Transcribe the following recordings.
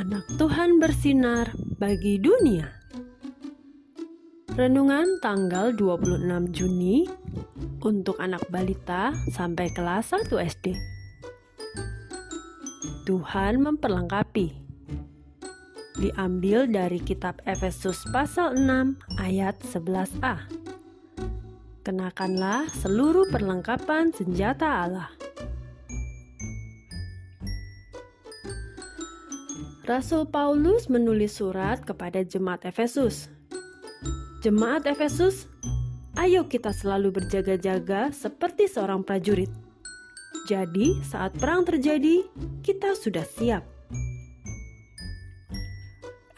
anak Tuhan bersinar bagi dunia. Renungan tanggal 26 Juni untuk anak balita sampai kelas 1 SD. Tuhan memperlengkapi. Diambil dari kitab Efesus pasal 6 ayat 11a. Kenakanlah seluruh perlengkapan senjata Allah. Rasul Paulus menulis surat kepada jemaat Efesus. Jemaat Efesus, ayo kita selalu berjaga-jaga seperti seorang prajurit. Jadi, saat perang terjadi, kita sudah siap.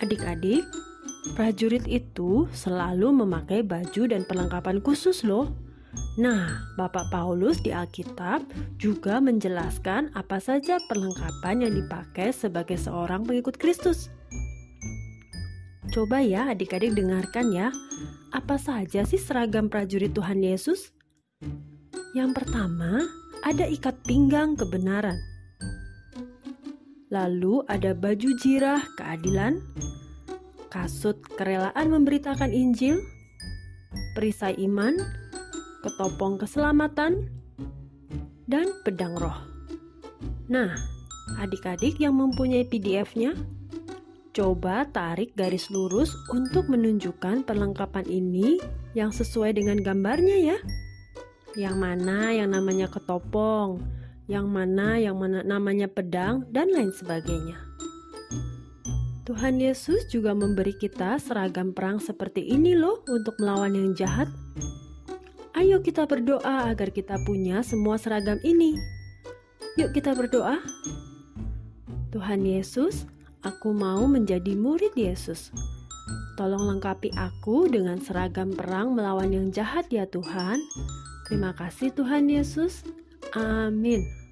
Adik-adik, prajurit itu selalu memakai baju dan perlengkapan khusus loh. Nah, Bapak Paulus di Alkitab juga menjelaskan apa saja perlengkapan yang dipakai sebagai seorang pengikut Kristus. Coba ya adik-adik dengarkan ya, apa saja sih seragam prajurit Tuhan Yesus? Yang pertama, ada ikat pinggang kebenaran. Lalu ada baju jirah keadilan, kasut kerelaan memberitakan Injil, perisai iman, ketopong keselamatan, dan pedang roh. Nah, adik-adik yang mempunyai PDF-nya, coba tarik garis lurus untuk menunjukkan perlengkapan ini yang sesuai dengan gambarnya ya. Yang mana yang namanya ketopong, yang mana yang mana namanya pedang, dan lain sebagainya. Tuhan Yesus juga memberi kita seragam perang seperti ini loh untuk melawan yang jahat Ayo kita berdoa agar kita punya semua seragam ini. Yuk kita berdoa. Tuhan Yesus, aku mau menjadi murid Yesus. Tolong lengkapi aku dengan seragam perang melawan yang jahat ya Tuhan. Terima kasih Tuhan Yesus. Amin.